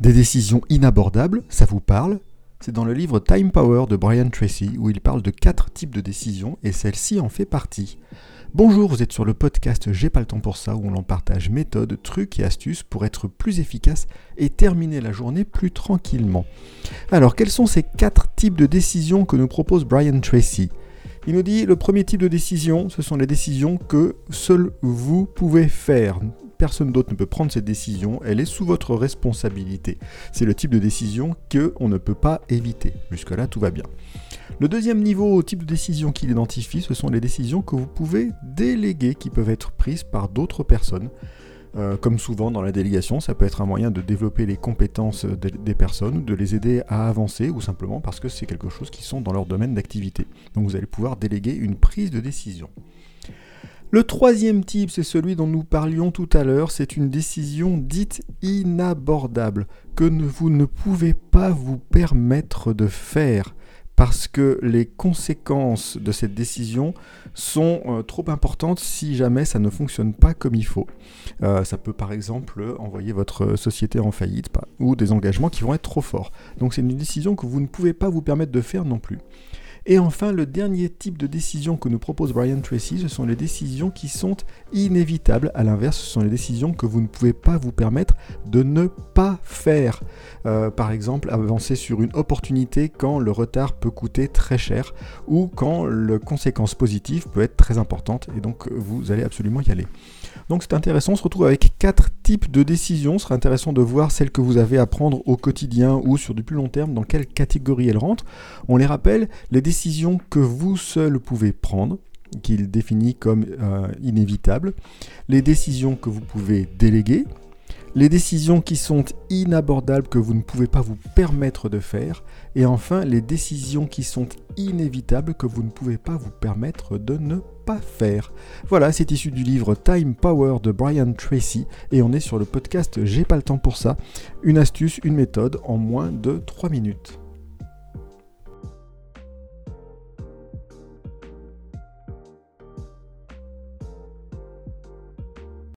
Des décisions inabordables, ça vous parle? C'est dans le livre Time Power de Brian Tracy où il parle de quatre types de décisions et celle-ci en fait partie. Bonjour, vous êtes sur le podcast J'ai pas le temps pour ça où l'on partage méthodes, trucs et astuces pour être plus efficace et terminer la journée plus tranquillement. Alors, quels sont ces quatre types de décisions que nous propose Brian Tracy? Il nous dit le premier type de décision, ce sont les décisions que seul vous pouvez faire personne d'autre ne peut prendre cette décision, elle est sous votre responsabilité. C'est le type de décision que on ne peut pas éviter. Jusque-là, tout va bien. Le deuxième niveau, type de décision qu'il identifie, ce sont les décisions que vous pouvez déléguer, qui peuvent être prises par d'autres personnes. Euh, comme souvent dans la délégation, ça peut être un moyen de développer les compétences des personnes, de les aider à avancer, ou simplement parce que c'est quelque chose qui sont dans leur domaine d'activité. Donc vous allez pouvoir déléguer une prise de décision. Le troisième type, c'est celui dont nous parlions tout à l'heure, c'est une décision dite inabordable, que vous ne pouvez pas vous permettre de faire, parce que les conséquences de cette décision sont euh, trop importantes si jamais ça ne fonctionne pas comme il faut. Euh, ça peut par exemple envoyer votre société en faillite, ou des engagements qui vont être trop forts. Donc c'est une décision que vous ne pouvez pas vous permettre de faire non plus. Et enfin, le dernier type de décision que nous propose Brian Tracy, ce sont les décisions qui sont inévitables. À l'inverse, ce sont les décisions que vous ne pouvez pas vous permettre de ne pas faire. Euh, par exemple, avancer sur une opportunité quand le retard peut coûter très cher ou quand la conséquence positive peut être très importante et donc vous allez absolument y aller. Donc c'est intéressant, on se retrouve avec quatre types de décisions. Ce sera intéressant de voir celles que vous avez à prendre au quotidien ou sur du plus long terme, dans quelle catégorie elles rentrent. On les rappelle, les décisions que vous seul pouvez prendre, qu'il définit comme euh, inévitables, les décisions que vous pouvez déléguer, les décisions qui sont inabordables que vous ne pouvez pas vous permettre de faire, et enfin les décisions qui sont inévitables que vous ne pouvez pas vous permettre de ne pas faire. Voilà, c'est issu du livre Time Power de Brian Tracy, et on est sur le podcast J'ai pas le temps pour ça, une astuce, une méthode en moins de 3 minutes.